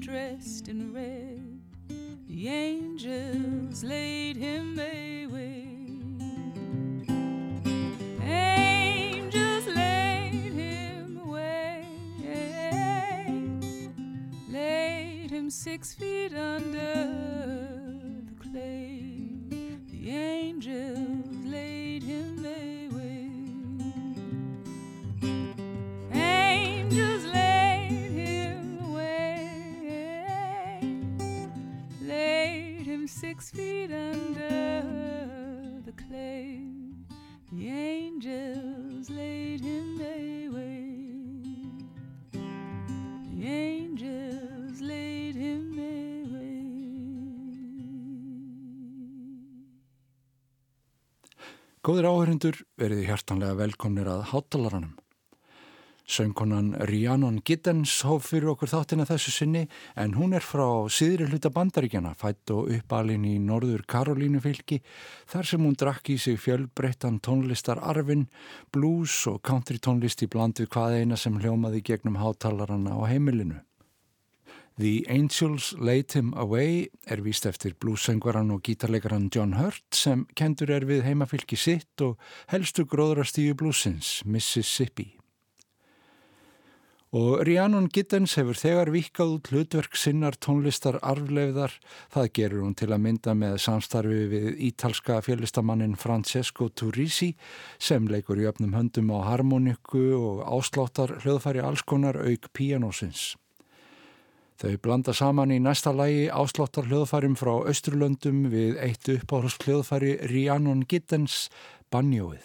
dressed in red. The angels laid him away. Angels laid him away. Laid him six feet under Góðir áhörindur, verið hjartanlega velkomnir að hátalaranum. Söngkonan Rhiannon Giddens hóf fyrir okkur þáttina þessu sinni en hún er frá síðri hluta bandaríkjana, fætt og uppalinn í norður Karolínufylki þar sem hún drakk í sig fjölbreyttan tónlistararfin, blues og country tónlist í bland við hvað eina sem hljómaði gegnum hátalarana á heimilinu. The Angels Laid Him Away er víst eftir bluesöngvaran og gítarleikaran John Hurt sem kendur er við heimafylki sitt og helstu gróðrastíu bluesins, Mississippi. Og Rhiannon Giddens hefur þegar vikað út hlutverk sinnar tónlistar arfleifðar. Það gerur hún til að mynda með samstarfi við ítalska fjölistamannin Francesco Turisi sem leikur í öfnum höndum á harmoniku og ásláttar hljóðfæri allskonar auk píanósins. Þau blanda saman í næsta lægi ásláttar hljóðfærim frá Östurlöndum við eitt uppáhalds hljóðfæri Rhiannon Giddens Banjóið.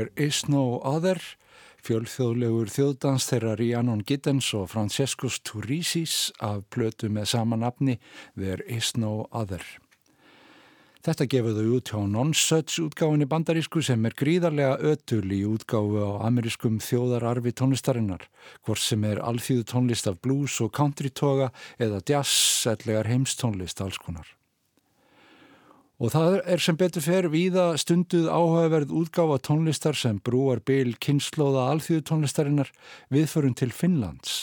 There is no other, fjölþjóðlegur þjóðdans þeirra Rhiannon Giddens og Francescus Turisis af plötu með sama nafni There is no other. Þetta gefur þau út hjá Non-Such útgáfinni bandarísku sem er gríðarlega ötul í útgáfu á amerískum þjóðararfi tónlistarinnar, hvort sem er alþýðu tónlist af blues og country toga eða jazz, ellegar heimstónlist alls konar. Og það er sem betur fer víða stunduð áhugaverð útgáfa tónlistar sem brúar byl kynnslóða alþjóðu tónlistarinnar viðförun til Finnlands.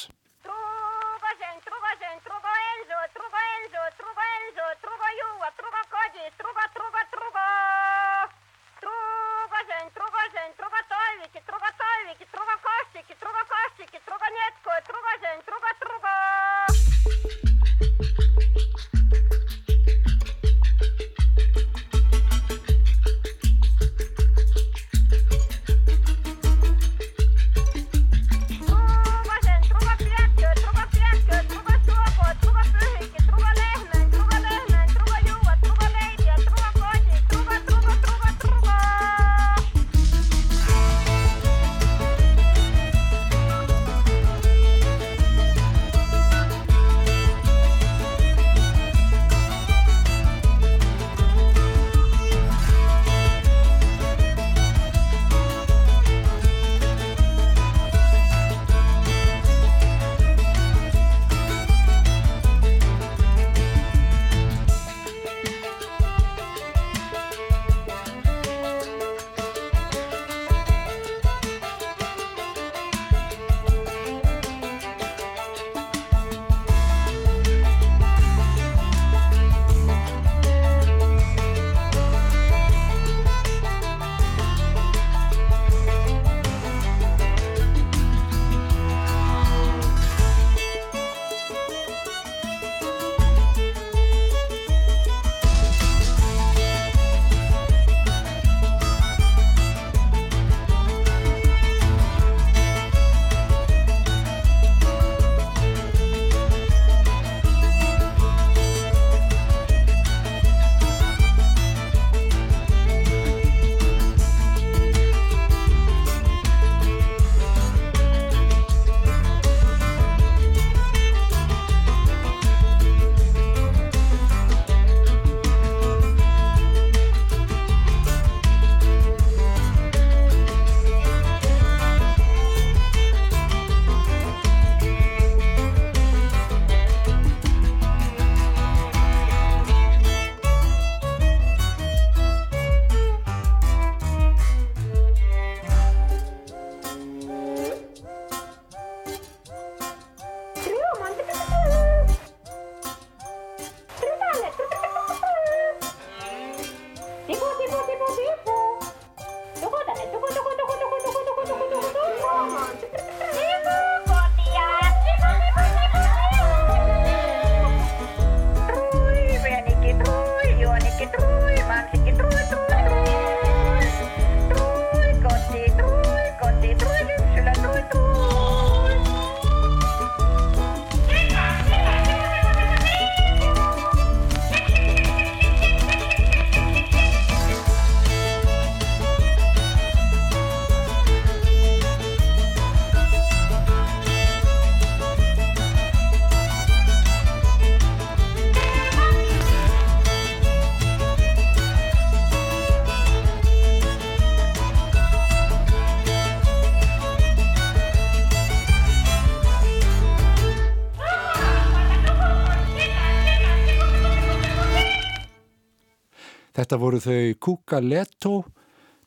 Þetta voru þau Kuka Leto,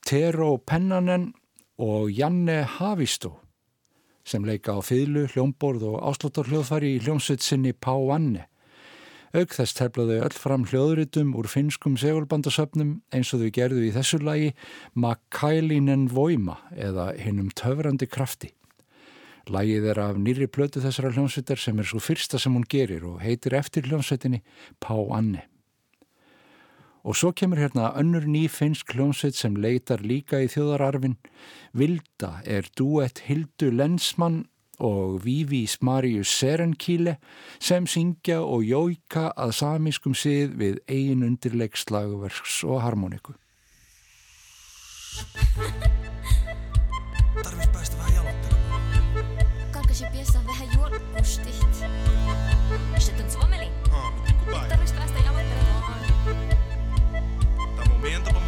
Tero Pennanen og Janne Havistó sem leika á fýðlu, hljómborð og áslóttarhljóðfari í hljómsveit Pá Anne. Auk þess teflaðu öll fram hljóðritum úr finskum segulbandasöfnum eins og þau gerðu í þessu lagi Makailinen Voima eða hinnum töfrandi krafti. Lagið er af nýri plötu þessara hljómsveitar sem er svo fyrsta sem hún gerir og heitir eftir hljómsveitinni Pá Anne. Og svo kemur hérna önnur ný finsk hljómsveit sem leitar líka í þjóðararfin. Vilda er duett Hildu Lensmann og Vívis Marius Serenkíle sem syngja og jóika að samískum sið við eigin undirleikslagverks og harmoniku. band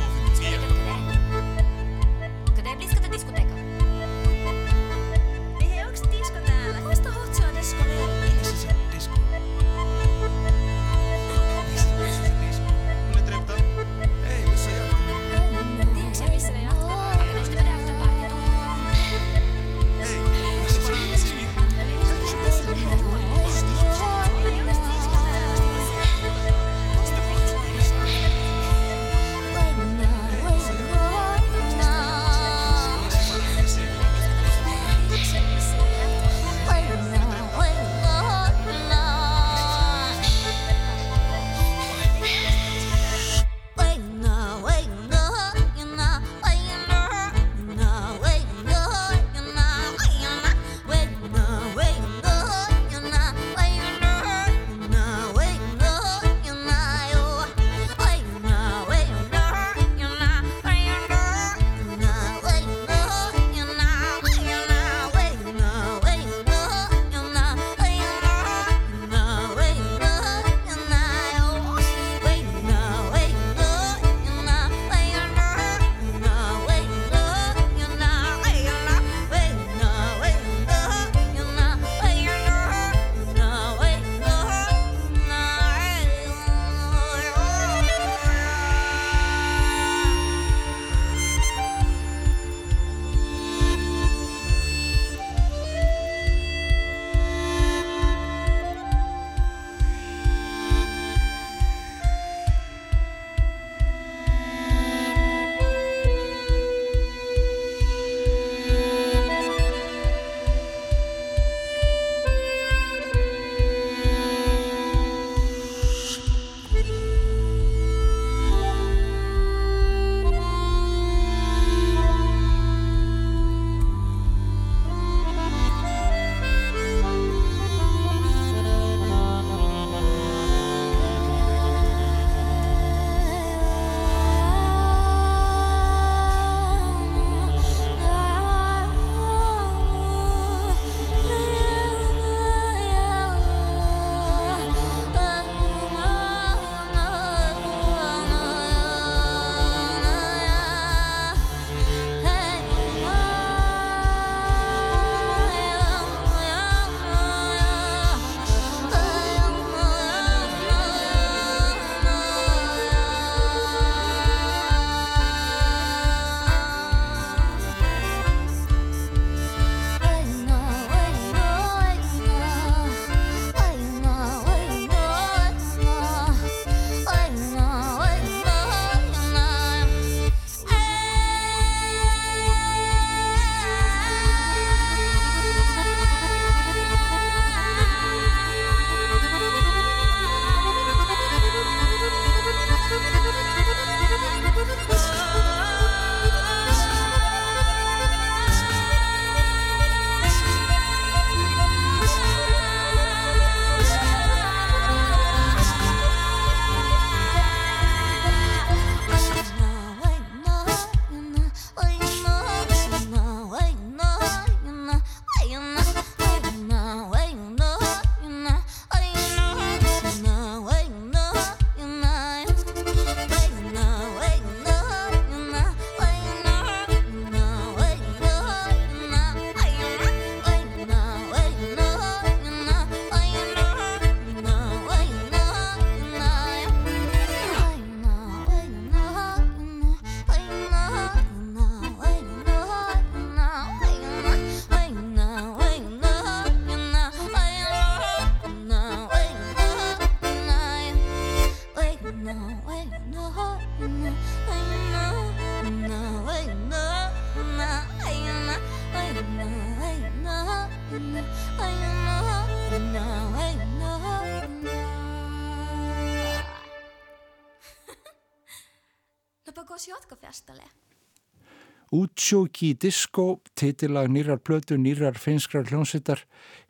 Útsjóki Disco, titilag nýrar plötu, nýrar finskrar hljónsittar,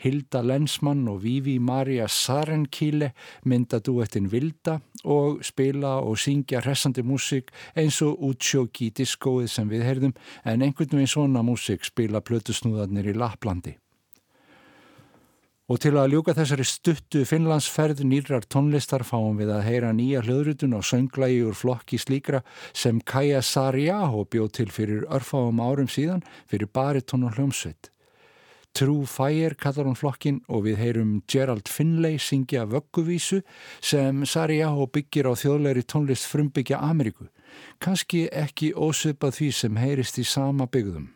Hilda Lensmann og Vivi Maria Sarenkíle mynda duettin Vilda og spila og syngja hressandi músik eins og Útsjóki Discoið sem við heyrðum en einhvern veginn svona músik spila plötusnúðarnir í Laplandi. Og til að ljúka þessari stuttu Finnlandsferð nýrar tónlistar fáum við að heyra nýja hljóðrutun og sönglægi úr flokki slíkra sem Kaja Sarjaho bjóð til fyrir örfáum árum síðan fyrir baritón og hljómsveit. True Fire kallar hún flokkin og við heyrum Gerald Finlay syngja vögguvísu sem Sarjaho byggir á þjóðleiri tónlist frumbyggja Ameríku. Kanski ekki ósöpað því sem heyrist í sama byggðum.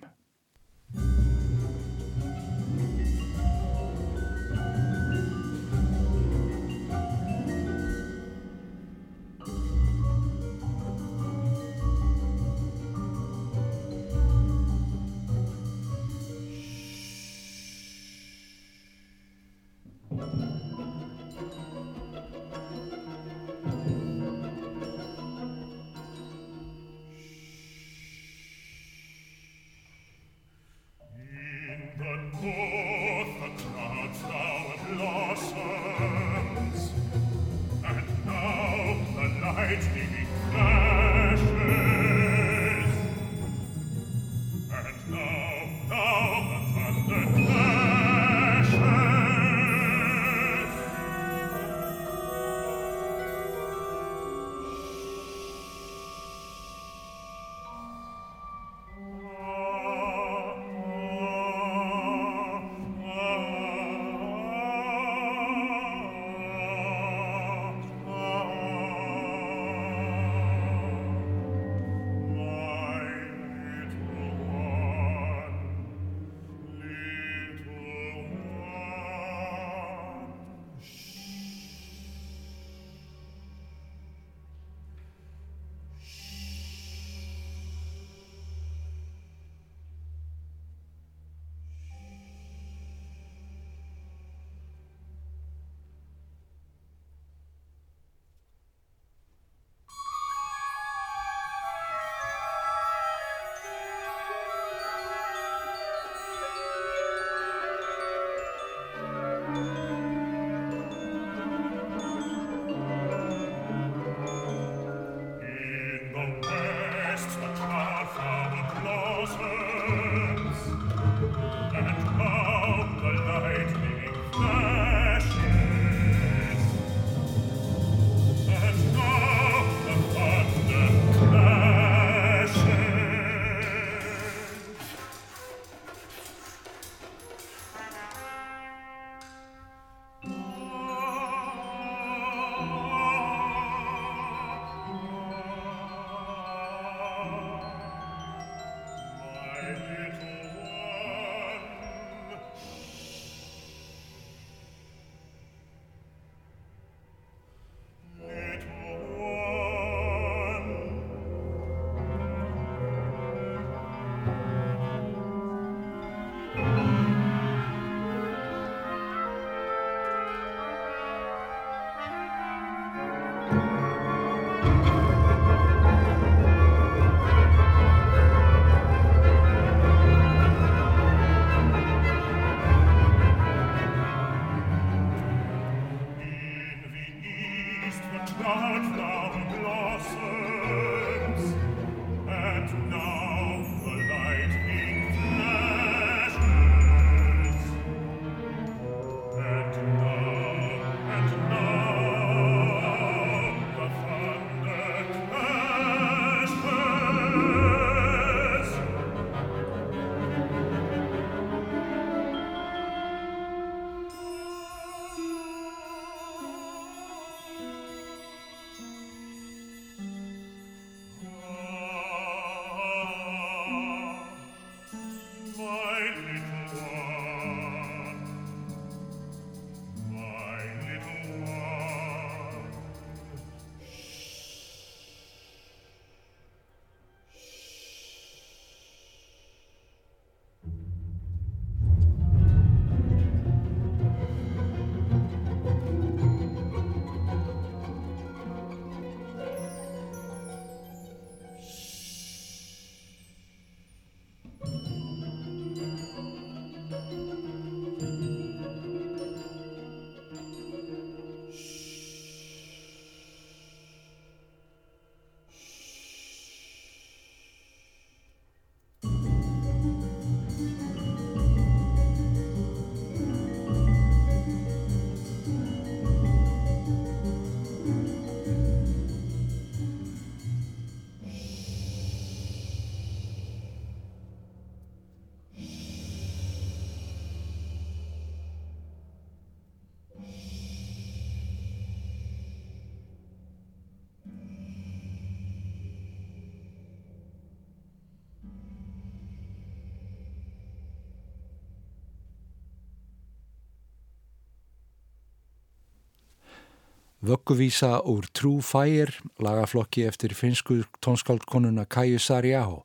Vögguvísa úr True Fire, lagaflokki eftir finsku tónskáldkonuna Kaju Sarjáhó.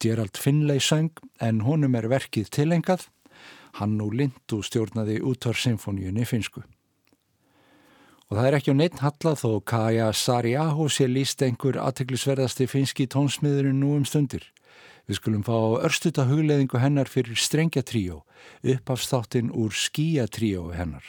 Gerald Finlay söng en honum er verkið tilengað. Hann og Lindu stjórnaði útvarsymfóníunni finsku. Og það er ekki á neitt halla þó Kaja Sarjáhó sé líst einhver aðteglisverðasti finski tónsmiðurinn nú um stundir. Við skulum fá örstuta hugleðingu hennar fyrir strengja tríó, uppafstáttinn úr skíja tríó hennar.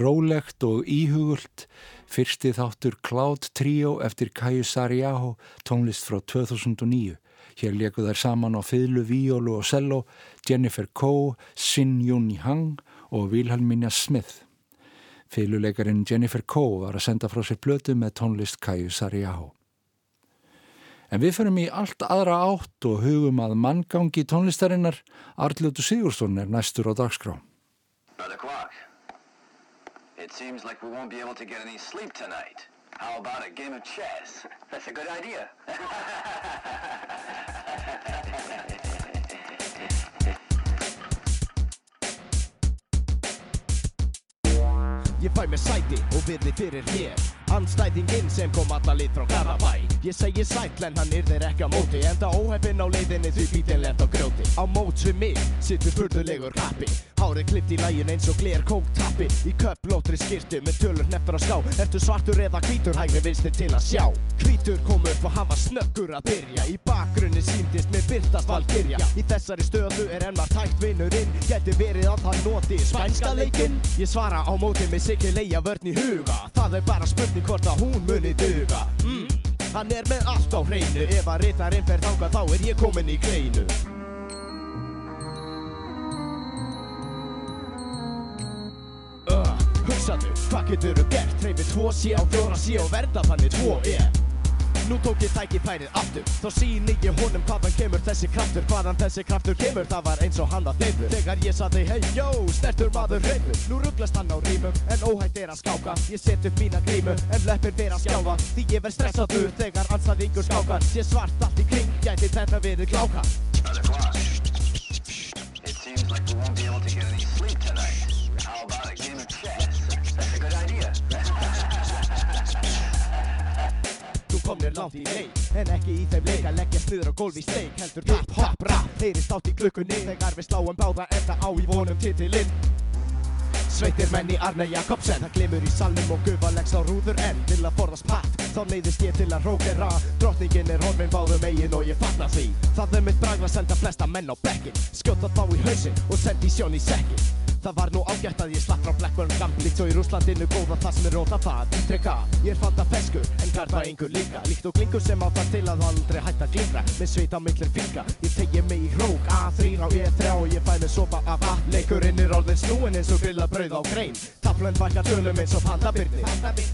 Rólegt og íhugult, fyrsti þáttur Cloud Trio eftir Kaju Sarjáhó, tónlist frá 2009. Hér leku þær saman á fiðlu, víólu og cello Jennifer Coe, Sin Yun Hang og Vilhelmina Smith. Fiðluleikarin Jennifer Coe var að senda frá sér blötu með tónlist Kaju Sarjáhó. En við förum í allt aðra átt og hugum að manngangi tónlistarinnar Arljótu Sigursson er næstur á dagskrá. Brother Quark, it seems like we won't be able to get any sleep tonight. How about a game of chess? That's a good idea. Ég fæ mér sæti og virði fyrir hér Anstæðinginn sem kom alla lit frá Garabæ Ég segi sætl en hann yrðir ekki á móti Enda óheppinn á leiðinni því bílinn lent á grjóti. Á móts við mig sittur furðulegur kappi. Hárið klipt í lægin eins og gler kóktappi Í köplótri skirtu með tölur nefnur á ská Ertu svartur eða hvítur hægri vinstri til að sjá. Hvítur kom upp og hann var snöggur að byrja. Í bakgrunni síndist með byrtast valkyrja Í þessari stöðu er enn var tækt vinnurinn. Gæti verið að hann noti spænska leikinn. Ég svara á móti með sikki leia vörn í huga. Það er bara spurning hvort að hún muni duga. Mm. Hann er með allt á hreinu. Ef að ritarinn fer þangað þá er ég komin í kleinu Hugsaðu, hvað getur þú gert? Treyfið tvo sé á fjóra sé og verða þannig tvo er Nú tók ég tækifærið aftur. Þá síni ég honum hvaðan kemur þessi kraftur Hvaðan þessi kraftur kemur. Það var eins og hann að þeimur Þegar ég saði hei jó, stertur maður reymur Nú rugglast hann á rýmum En óhætt er að skáka. Ég set upp mína grímu En leppir vera að skjáfa Því ég verð stressaður Þegar anstæðingur skákar. Sé svart allt í kring Gæti þetta verið Quark, it seems like we won't be able to get any sleep tonight. Langt í leik. En ekki í þeim leik að leggjast niður á gólf í steik Heldur hip hop rap, heyrist átt í klukkunni Þegar við sláum báða enda á í vonum titilinn. Sveitir menn í Arne Jakobsen Það glimur í salnum og gufa leggst á rúður en Til að forðast patt, þá neyðist ég til að rókera. Drottningin er horfin báðum eigin og ég fatna því. Það er mitt bragð að senda flesta menn á bekkin Skjóta þá í hausinn og sendi sjón í sekkin Það var nú ágætt að ég slapp frá Blackburn Gamp Líkt svo í Rúslandinu góða það sem er róta það. Ítrekka, ég er fanta feskur en garda einhver líka. Líkt og klingur sem á það til að aldrei hætta að glingra Með sveit á millir finga, ég tegi mig í hrók. A3 á E3 og ég fæ mig sopa af A Leikurinn er orðin snúin eins og grilla brauð á grein. Taflun vakka tölum eins og pandabirni.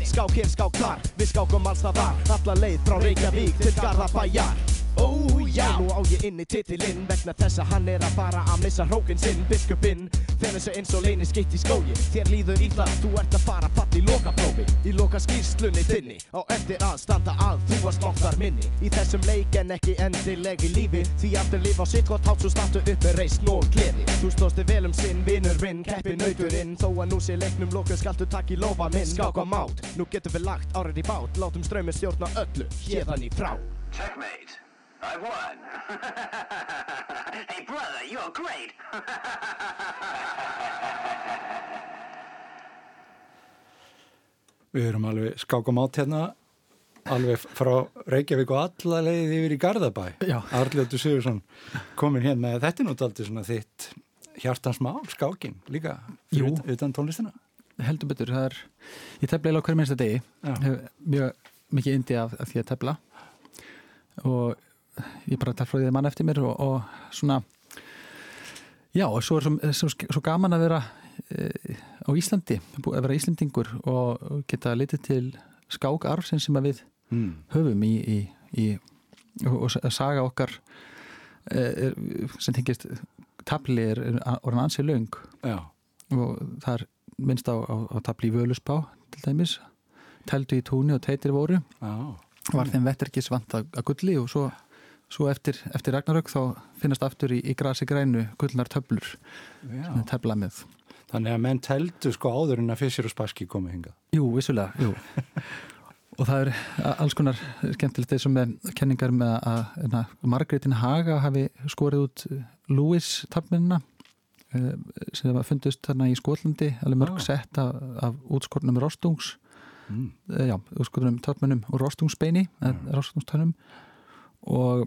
Skák hér, skák þar, við skákum alls það var Alla leið frá Reykjavík til Garðabæjar Ó já, nú á ég inni titilinn vegna þess að hann er að fara að missa hrókinn sinn biskupinn. Þegar þessu eins og leini skitt í skógi. Þér líður illa, þú ert að fara fatt í lokaprófi. Í loka skýrslunni þinni. Á eftir að standa að þú varst okkar minni. Í þessum leik en ekki endileg í lífi. Því aftur líf á sitt gott hátt svo startu upp með reisn og gleði. Þú stóðst þig vel um sinn, vinur vinn, keppi nauturinn. Þó að nú sé leiknum lokuð skaltu takk í lofa minn. Skák á mát, nú getum við lagt árið í bát. Látum strömmin stjórna öllu, hérðan í frá. Checkmate. I won. hey, brother, you're great. Við erum alveg skákum átt hérna alveg frá Reykjavík og alla leiðið yfir í Garðabæ. Já. Arljóttur Sigursson komin hérna. Þetta er náttúrulega svona þitt hjartans mál, skákin líka ut- utan tónlistina. Heldur betur, það er ég tefla eiginlega hverjum minnsta degi. Mjög mikið indi af, af því að tefla. Og ég bara tefla því að mann eftir mér og, og svona já, og svo er svo, svo, svo gaman að vera e, á Íslandi að vera Íslandingur og geta litið til skákarfsinn sem við mm. höfum í, í, í og, og saga okkar e, sem tengist tafli er, orðan ansið löng. Já, og það er minnst á, á, á tafli í Völusbá til dæmis tældu í túni og teitir voru. Já, var þeim vetterkis vant að gulli og svo, svo eftir, eftir Ragnarök þá finnast aftur í, í grasi grænu gullnar töflur sem er tefla með. Þannig að menn teldu sko áður en að Fissir og Spassky komi hingað. Jú, vissulega, jú. Og það er alls konar skemmtilegt sem er kenningar með að, að Margretin Haga hafi skorið út Lewis taflminna sem var fundist þarna í Skotlandi alveg mörg Já. sett af, af útskornum rostungs. Mm. eh, já, úrskurðum tálmunum og rostungsbeini, mm. Og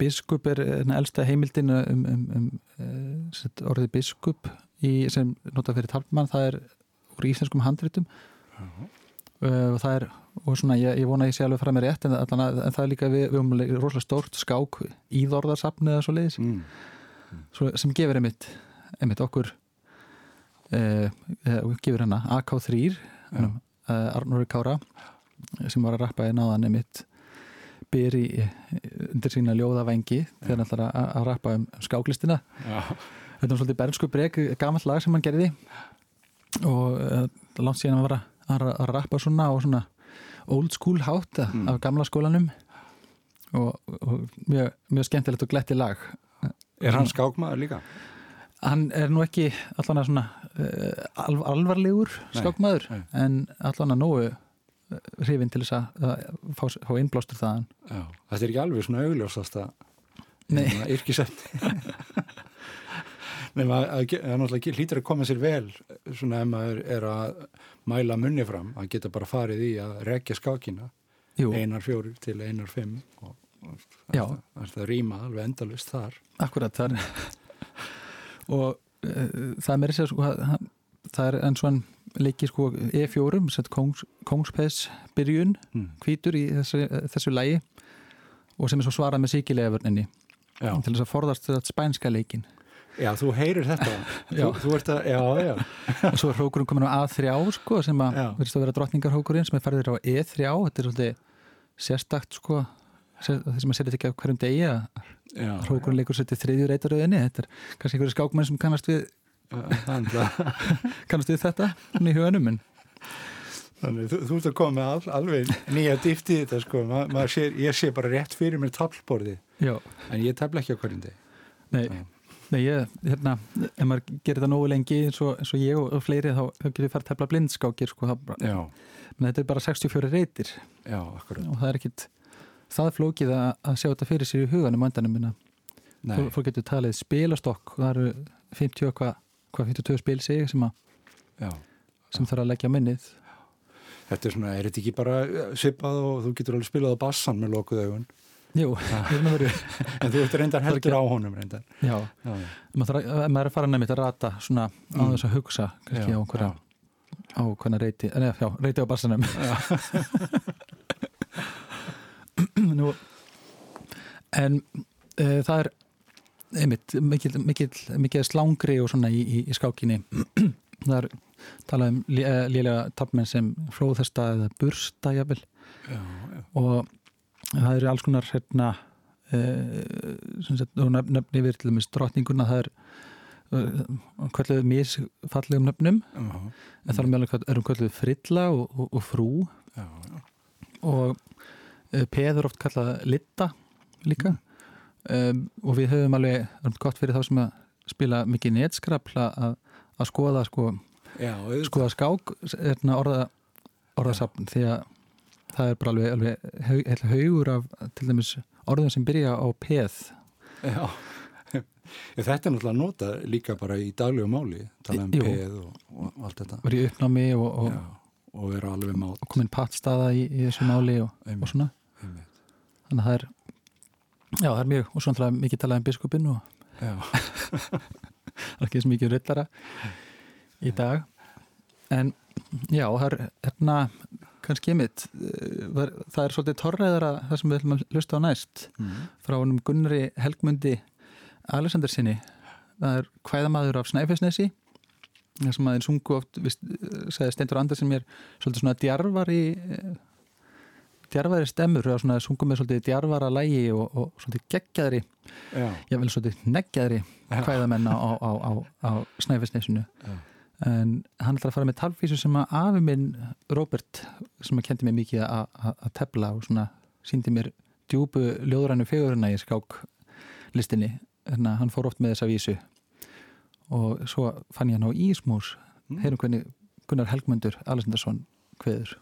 biskup er enna elsta heimildin um, um, um, sett, orðið biskup í, sem nota fyrir tálmann, það er úr íslenskum handritum. Uh, og það er og svona, ég, ég vona að ég sé alveg fram með rétt en, allan, en það er líka við, við um rosalega stórt skák íðorðarsafni eða svo leiðis Mm. svo, sem gefur einmitt, einmitt okkur uh, uh, gefur hana AK3 uh, Arnóri Kára sem var að rappa í náðan einmitt byr í undir sína ljóðavengi þegar hann ætlar að, rappa um skáklistina Já, þetta var svolítið bernsku brek gamall lag sem hann gerði og uh, langt síðan var að, að, að rappa svona og svona old school hátt Mm. af gamla skólanum og, og mjög, mjög skemmtilegt og gletti lag er hann skákmaður líka? hann er nú ekki allan að svona uh, alv alvarlegur Nei, skákmaður nei. en allan að nógu hrifin til þess að að fá, fá innblástur þaðan. Já, þetta er ekki alveg svona augljósast að Nei. yrkisefni. Nefn að að það náttúrulega hlýtur að koma sér vel svona ef maður er að mæla munni fram að geta bara farið í að rekja skákina Jú, einar fjórir til einar fimm og, það, það, rýma alveg endalust þar. Akkurat þar og uh, það er meira sér sko, hann- það er eins og hann leikir sko E4 sett kongs, kongspes byrjun mm. hvítur í þessu, þessu lægi og sem er svo svarað með síkilega vörninni Já. til þess að forðast þetta spænska leikin já, þú heyrir þetta. Þú, þú ert að, já, já. Og svo er hrókurinn komin á A3 sko sem að verðist að vera drottningarhrókurinn sem er færður á E3 þetta er svolítið sérstakt sko sem að setja þetta ekki á hverjum degi að já, hrókurinn leikur sér til þriðju reytaröðinni þetta er kannski einhverju skákmenn sem kannast við kannast við þetta í huganum en Þannig, þú, þú ert að koma með al, alveg nýja dýft í þetta sko, Ma, sér, ég sé bara rétt fyrir mér taflborði, já, en ég tafla ekki á hverjum deg. nei. Nei, ég, hérna, ef maður gerir það nógu lengi eins og, eins og ég og, og fleiri þá, þá getur við farið að tefla blindskákir sko, menn þetta er bara 64 reytir já, og það er ekkit það er flókið að, að sjá þetta fyrir sér í huganum á endanum minna. Fólk, getur talið spilastokk og það eru 50 og hvað hva 52 spil sig sem, sem þarf að leggja minnið. Þetta er svona, er þetta ekki bara eh, svipað og þú getur alveg spilað á bassan með lokuð augun? Jú, verður En þú ert reyndar heldur á honum reyndar. Já, Já, maður, þarf maður er að fara nefnitt að rata svona á Mm. þess að hugsa kannski Já, á hverja á hvernig reyti, nei, já, reyti á bassanum. Nú en e, það er einmitt, mikil, mikil, mikil slangri og svona í, í, í skákinni. Það er talað um lé- eh, lélega tapmenn sem flóðhesta eða bursta jafnvel. Já, já. og það eru alls konar hérna e, sagt, og nöfn, nöfn yfir til dæmis drottninguna það er uh, kvölduð misfallegum nöfnum. Já, en það er meðal erum kvölduð frilla og, og, og frú. Já, já. og uh, peður oft kallað litta líka um, og við höfum alveg gott fyrir þá sem að spila mikið netskrapla að, að skoða sko, Já, skoða skák hérna, orða, orðasafn því að það er bara alveg, alveg haug, heila haugur af til dæmis orðum sem byrja á peð Já. Þetta er náttúrulega nota líka bara í daglegu máli, tala um Jú. peð og, og allt þetta. var í uppnámi og, og, og vera alveg mátt. og komin pattstaða í, í þessu máli og, og svona Einmitt. þannig að það er já það er mjög og svona mikið talað um biskupin og það er ekki svo mikið rullara í dag. En já, það er hérna kannski mitt það er svolítið torræðara það sem við ætlum að hlusta á næst mm. frá honum Gunnari Helgmundi Alexander sinni það er hvæðamaður af Snæfellsnesi það sem aðeins sungu oft vist, sagði Steindur Andersen mér svolítið svona djarfari djarfari stemmur og svona sungu með svolítið djarfara lægi og, og svolítið geggjaðri já, ég vil svolítið neggjaðri Já. hvæðamenn á, á, á, á Snæfellsnesinu Já. en hann ætlar að fara með talfísu sem að afi minn Robert sem að kendi mig mikið að- tefla og svona síndi mér djúbu ljóðrænu fegurina í skák listinni þannig að hann fór oft með þessa vísu og svo fann ég hann á Ísmús Mm. heyrum hvernig Gunnar Helgmundur Alessandarsson kveður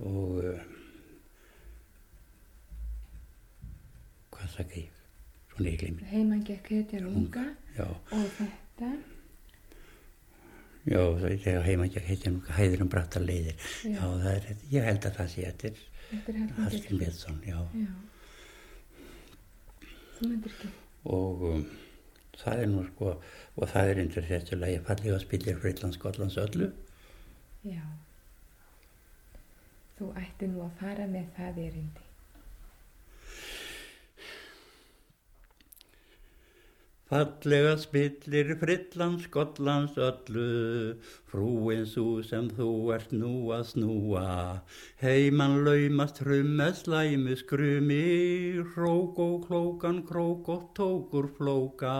og uh, hvað sagði ég? Svona ég glemir Heiman gekk hetjar unga já, og þetta. Já það er heima ekki að heitja nú hæður um brattar leiðir. Já. Já. það er, ég held að það sé þetta er Þetta er Hallgrim Björnsson, já. Og um, það er nú sko og það er undir þessu lagi fallega spillir Freytlands Skotlands öllu. Já. Þú ætti nú að fara með það erindi. Fallega spillir Freytlands Skotlands öllu frúin svo sem þú ert nú að snúa. Heiman laumast hrum með slæmu skrumi hrók og klókan krók og tókur flóka.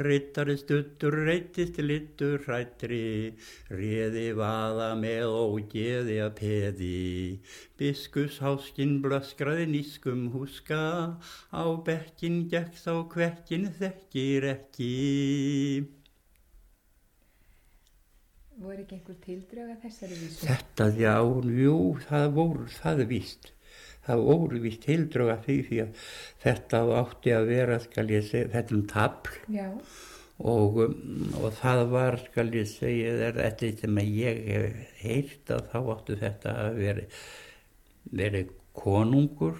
Rittari stuttur reytist littur hrættri réði vaða með ógeði að peði. Biskusháskin blöskraði nískum húska á bekkin gekk þá kvekkin þekkir ekki Voru ekki einhver tildröga þessari vísu? Þetta, já, jú, það voru, það er víst. Það voru víst tildröga því því að þetta átti að vera, skal ég segja, þetta er tabl Já. og, um, og það var, skal ég segja, þetta sem að ég hef heyrt að þá áttu þetta að veri, veri konungur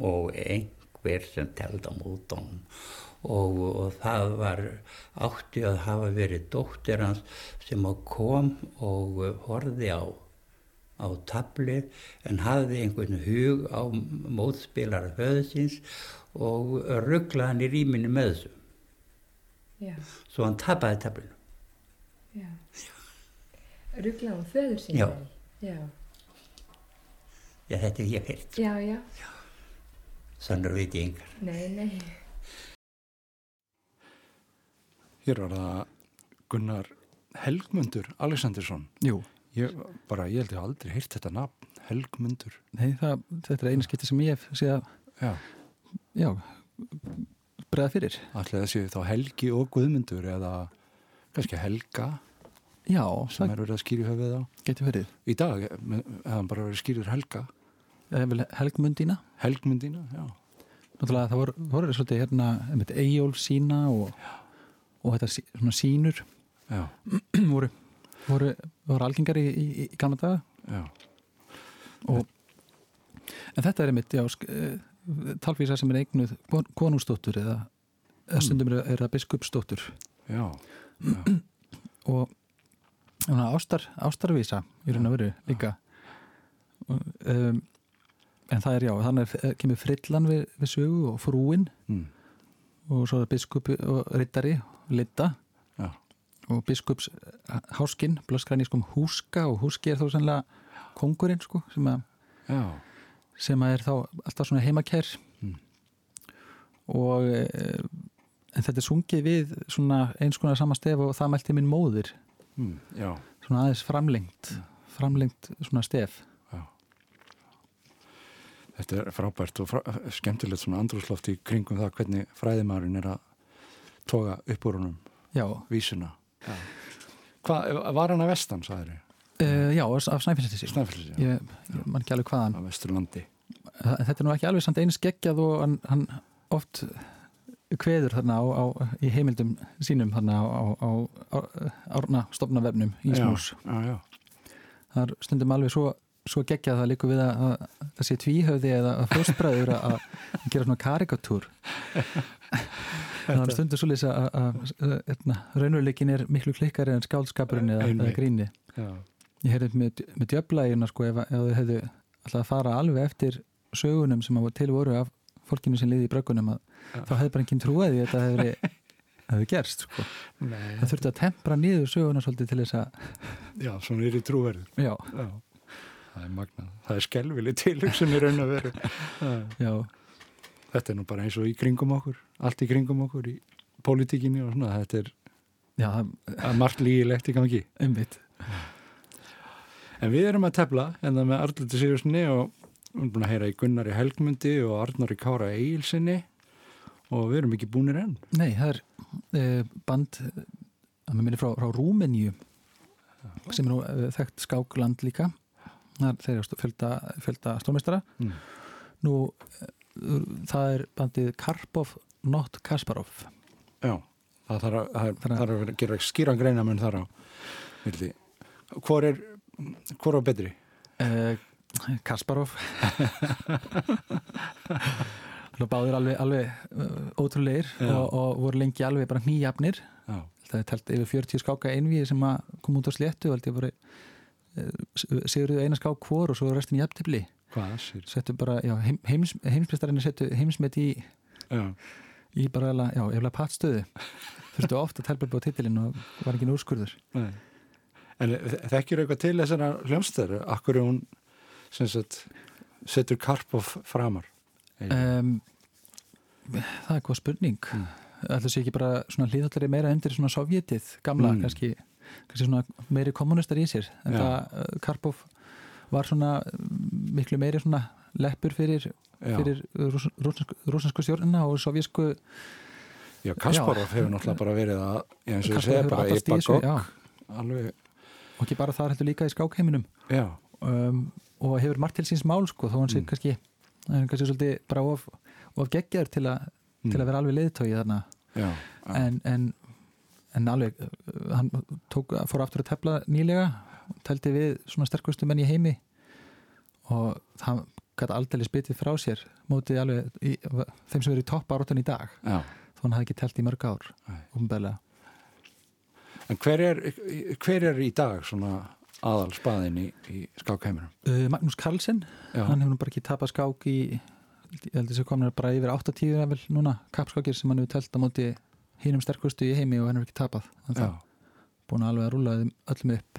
og einhver sem telda múton og, og það var átti að hafa verið dóttir hans sem kom og horfði á á tablið en hafði einhvern hug á mótspilar höðsins og rugglaði hann í rýminu með þessu Já. svo hann tapaði tablinu Já. Ruggla um föður sinni? Já. Já. já þetta hef ég heyrt Já, já. sannur veit ég engar Nei, nei. Hér var það Gunnar Helgmundur Alexandersson. Jú, Ég, bara, ég held ég hafi aldrei heyrt þetta nafn, Helgmundur. nei, það, þetta er einu skipti sem ég hef séð að Já, já, bregða fyrir það séu þá Helgi og Guðmundur eða kannski Helga Já, sem er verið að skýra í höfuð á. getur verið Í dag hefði hann bara verið skýrur Helga. Eh, vel, Helgmundína Helgmyndina, já. Náttúrulega það voru, voru svolítið hérna Eyjól sína og, og þetta svona sínur Já, voru, voru, voru algengar í, í, í já. og, en þetta er einmitt já, eh, talvísa sem er eignuð kon, konungsdóttur eða, eða stundum er, er það biskupsdóttur. Já, og svona, ástar, ástarvísa í raun og veru líka. Og, um, en það er já þannig kemur frillan við, við sögu og frúin. Mm. Og svo er biskup og rittari Lidda Já. og biskups háskin blöskræni sko húska og húski er þá sannlega kongurinn sko sem að já, sem að er þá alltaf svona heimakær Mm. og e, en þetta er sungið við svona eins konar sama stef og það mælti minn móðir mm. svona aðeins framlengt framlengt svona stef Þetta er frábært og frá, skemmtilegt svona andrúsloft í kringum það hvernig fræðimærin er að toga upp úr honum já, vísuna. Hvað, var hann að vestan, sagður þið? uh, já af Snæfellsins, já. ég, man ekki alveg hvaðan. Það- þetta er nú ekki alveg samt eins geggjað og hann, hann oft kveður þarna á, á, í heimildum sínum þarna á, á, árna stofnavefnum í snús Já, já, já. það er stundum alveg svo, svo geggjað það líka við að, að það sé tvíhöfði eða að fóstbræður að, að gera svona karikatúr það er stundum svo lýsa að, að, að, að raunveruleikin er miklu klikkari en skálskapurinn eða, eða gríni já. ég heyrði með, með djöflægina sko ef, ef þau hefðu alltaf að fara alveg eftir sögunum sem að til voru af fólkinu sem liði í bröggunum að þá hefði bara enginn trúið því að þetta hefði, hefði gerst sko. Nei, það þurfti að tempra niður söguna svolítið til þess að já, svona er í trúverðu. já, Já. Það er magnað. Það er skelvili tilhugsun í raun að veru. Þetta er nú bara eins og í kringum okkur, allt í kringum okkur í pólitíkinni og svona, þetta er, já, er margt lígilegt í gangi. einmitt En við erum að tefla, en það með Arliti Sigurssoni og við erum búin að heyra í Gunnari Helgmundi og Arnari Kára Egilsinni og við erum ekki búinir enn. Nei, það er e, band að mér minni frá, frá Rúmeníu sem er nú e, þekkt skákland líka þeir eru fjölda, fjölda stórmestara Mm. nú e, það er bandið Karpov Not Kasparov Já, það þarf að, Þarf að- að gera skýran greinamun þar á milli. Hvor er, hvor á betri? e, Kasparov Það báður alveg, alveg uh, ótrúleir og, og voru lengi alveg bara nýjafnir það er telt yfir 40 skáka einvíi sem að kom út á sléttu og held ég bara sigurðu eina skák hvor og svo restin sér? settu bara, já, heim, heims, heimsbyrstarinni settu heimsmet í, Já, í bara, já, eflega pattstöðu þurftu ofta að telpa upp á titilinn og var ekki úrskurður nei. En þekkjur eitthvað til þessara hljómsdæru? Akkur er hún, sagt, setur Karpov framar? um, það er hvað spurning mm. ætla sé ekki bara hlýðallari meira undir svona sovjetið, gamla Mm. kannski, meiri kommunistar í sér en Já. það, uh, Karpov var svona mm, miklu meiri svona leppur fyrir, fyrir rúsinsku stjórnina og sovjísku Já, Kasparov hefur náttúrulega bara verið að, eins og segja, bara í alveg, og ekki bara þar heldur líka í skákheiminum. Um, og hefur margt til síns mál sko, þó hann sé Mm. kannski hann er kannski svolítið bara of, of geggjar til, a, til Mm. að vera alveg leiðtói þarna. Já, en, en, en alveg uh, hann tók, fór aftur að tefla nýlega teldi við svona sterkustu menn í heimi og það gæti aldrei spytið frá sér mótið alveg í, þeim sem eru í topp áratun í dag já. þó hann hafði ekki telt í mörg ár umbeðlega En hver er, hver er í dag svona aðal spaðin í, í skákheiminum? uh, Magnús Carlsen, Já, hann hefur nú bara ekki tapað skák í ég held að þessi komin bara yfir 8-10 vel núna, kappskákir sem hann hefur telt á móti hínum sterkustu í heimi og hann hefur ekki tapað búin að alveg að rúla þeim öllum upp.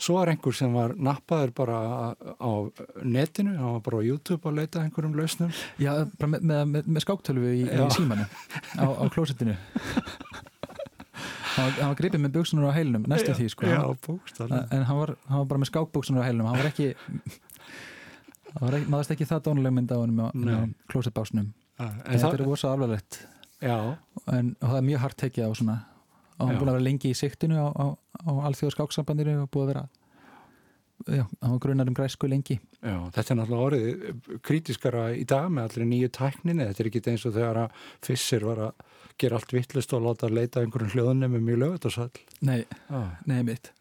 Svo var einhver sem var nappaður bara á netinu, hann var bara á YouTube að leita einhverjum lausnum. Já, bara með, með, með, með skáktölvu í, í símanu á, á klósettinu. Hann, var- hann var gripið með buksunar á heilunum næstu því sko. Já, hann, en hann var, hann var bara með skákbuksunar á heilunum hann var ekki, hann var ekki maður það dónuleg mynd á hann Nei. klósettbásnum. En þetta er rosa alvarlegt. Já, en það er mjög hart tekið á svona og hann Já. er búin að vera lengi í siktinu á, á, á alþjóða skáksambandinu og búið að vera já, hann var grunar um græsku lengi já, þetta er náttúrulega orðið krítiskara í dag með allir nýju tækninni, þetta er ekki eins og þegar að Fissir var að gera allt vittlist og láta leita einhverjum hljóðunum mjög lögutasall. nei, Já, nei mitt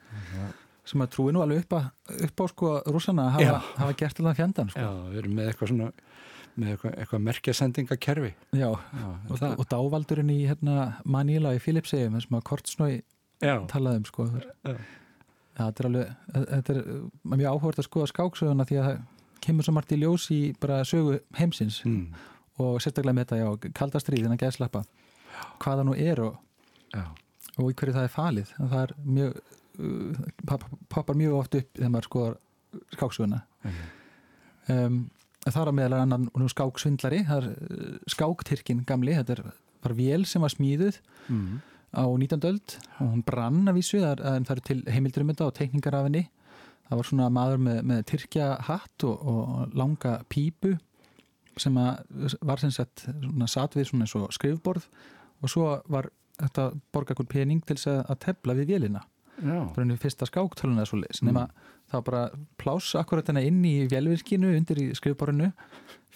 sem að trúi nú alveg upp, að, upp á sko rússana að hafa, Já. hafa gert alveg fjandan sko. já, við erum með eitthvað svona með eitthvað, eitthvað merkjasendingakerfi. já, Já, og, og dávaldurinn í hérna, Manila í Filipsegum sem að Kortsnói talaði um sko. Já. Já, þetta er alveg þetta er uh, mjög áhvert að skoða skáksöguna því að það kemur svo margt í ljós í bara sögu heimsins. Mm, og sérstaklega með þetta, já, kaldastrið en að geðslappa hvaða nú er og, og í hverju það er falið. Það er mjög uh, pop- poppar mjög oft upp þegar maður skoðar skáksöguna. Um, það er á meðal annan nú skáksvindlari, er uh, skáktyrkin gamli, þetta er var vél sem var smíðuð mm, á 19. öld og hún brann að vísu er, en það eru til heimildur um og teikningar af henni það var svona maður með, með tyrkja hatt og, og langa pípu sem að var sem sagt svona satt við svona skrifborð og svo var þetta borga okkur pening til að tefla við vélina henni fyrsta skáktöluna svo leis nema það var bara pláss akkurat henni inn í vélvirkinu undir í skrifborðinu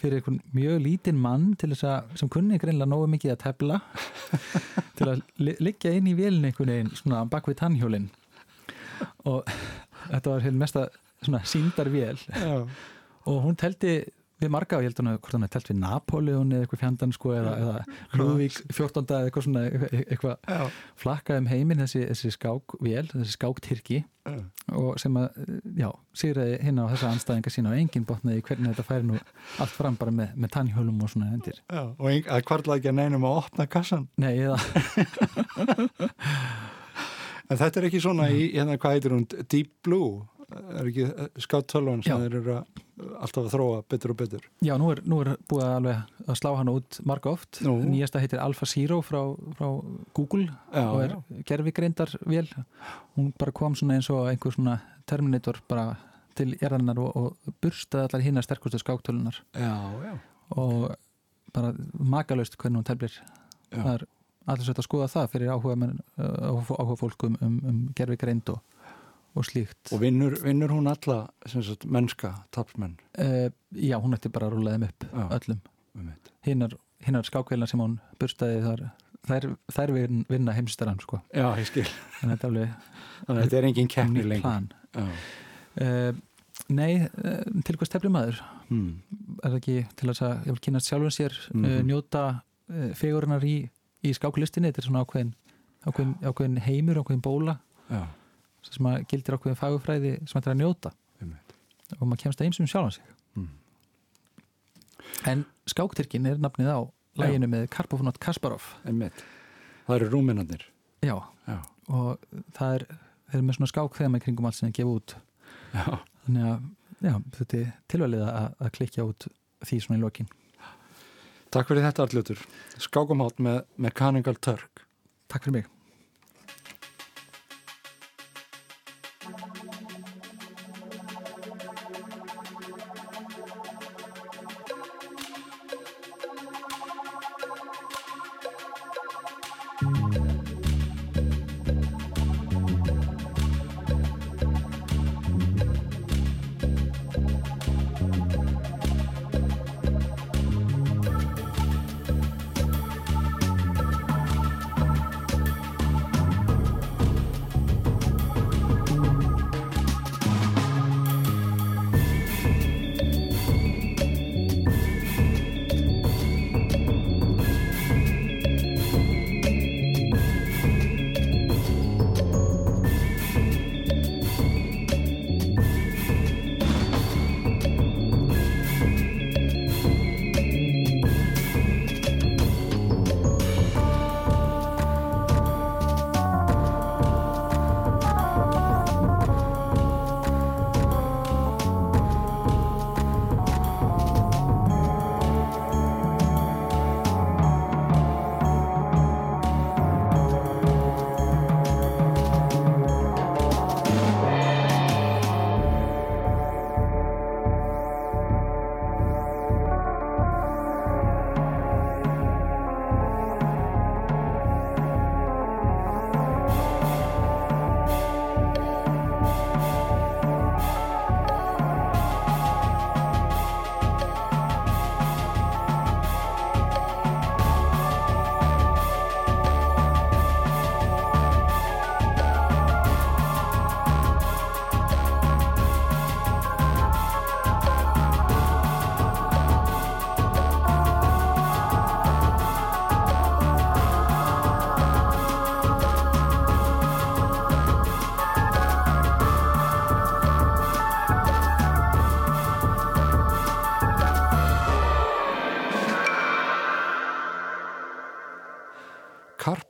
fyrir einhvern mjög lítinn mann til þess að sem kunni greinlega nógu mikið að tefla til að li- liggja inn í vélinu einhvern veginn svona bak við tannhjólin. Og þetta var heil mesta svona síndar já, og hún teldi við marga og ég held að hvort hann telt við Napoleon eða eitthvað fjandan sko eða, eða Ludvík 14. eða eitthvað svona eitthvað, flakkað um heiminn þessi, þessi skákvél, þessi skáktyrki já. og sem að, já, sigraði hinn á þessa anstæðinga sína og enginn botnaði hvernig þetta færi nú allt fram bara með, með tannhjólum og svona endir. Já, og ein, að hvarla ekki að neinum að opna kassan Nei, eða, en þetta er ekki svona í, hérna hvað heitir hún Deep Blue, er ekki skáttölvan sem Já. þeir eru að, alltaf að þróa betur og betur já, nú er, nú er búið að alveg að slá hann út marga oft. Nú. Nýjasta heitir Alpha Zero frá, frá Google Já, og er gerfigreindar vél. Hún bara kom svona eins og einhver svona Terminator bara til erðanar og, og burstaði allar hinnar sterkustu skáktölunar já, já, og bara makalust hvernig hún teflir Já. það er allir sett að skoða það fyrir áhuga, menn, áhuga fólk um, um, um gerfi greind og, og slíkt. Og vinnur, vinnur hún alla sagt, mennska, tapsmenn uh, já, hún ætti bara að rúla þeim upp Já. öllum, um hinnar, hinnar skákveilna sem hún burstaði þar þær, þær vin- vinna heimstarann sko. já, ég skil, en þetta er alveg þannig að þetta er engin keppni nýtt lengur. uh, nei, uh, til hvers tefli maður Hmm. er það ekki til að ég vil kynast sjálfum sér Mhm. uh, njóta fegurinnar í, í skáklistinni? Þetta er svona ákveðin, ákveðin, ákveðin heimur, ákveðin bóla. Já, sem að gildir ákveðin fagufræði sem þetta er að njóta. Einmitt. og maður kemst að einsum sjálfan sig. Mm. en skáktyrkin er nafnið á læginu með Karpofnot Kasparov. Einmitt. Það eru rúminarnir. Já, já, og það er eru með svona skák þegar maður kringum allt sem er gefa út. Já, þannig að já, þetta er tilvælið að, að klikja út því svona í lokin. Takk fyrir þetta allutur skákumátt með Mechanical Turk. Takk fyrir mig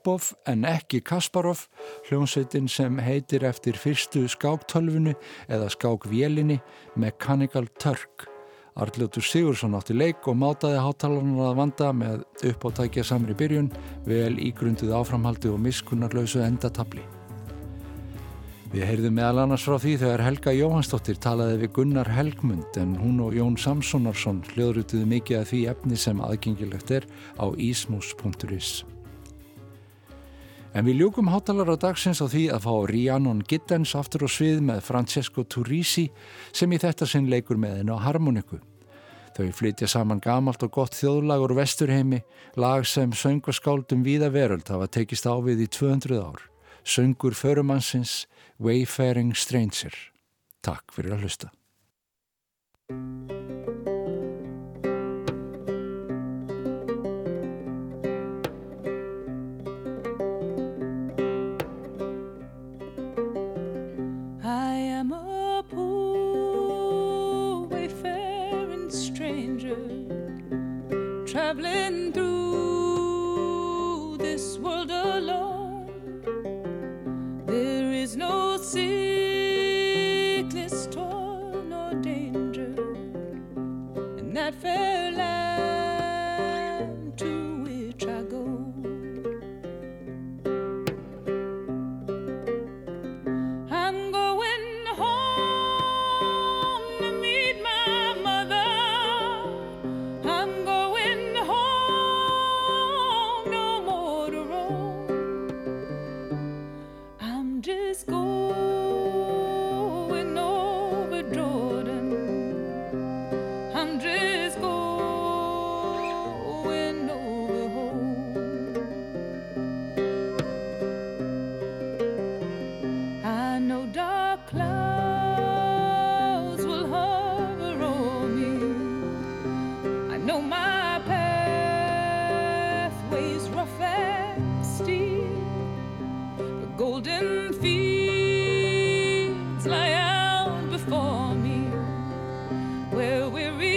Karpov en ekki Kasparov, hljómsveitin sem heitir eftir fyrstu skáktölfunni eða skákvélinni Mechanical Turk. Arljótur Sigursson átti leik og mátaði hátalarnar að vanda með uppáttækja samri byrjun, vel ígrunduð áframhaldi og miskunnarlausu endatabli. Við heyrðum meðal annars frá því þegar Helga Jóhannsdóttir talaði við Gunnar Helgmund en hún og Jón Samsonarsson hljóðrutuðu mikið af því efni sem aðgengilegt er á ismus.is. En við ljúkum hátalara dagsins á því að fá Rhiannon Giddens aftur á svið með Francesco Turrisi sem í þetta sinn leikur með henn á harmoniku. Þau flytja saman gamalt og gott þjóðlag úr vesturheimi, lag sem söngaskáldum víða veröld hafa tekist á við í 200 ár. Söngur förumannsins Wayfaring Stranger. Takk fyrir að hlusta. where we're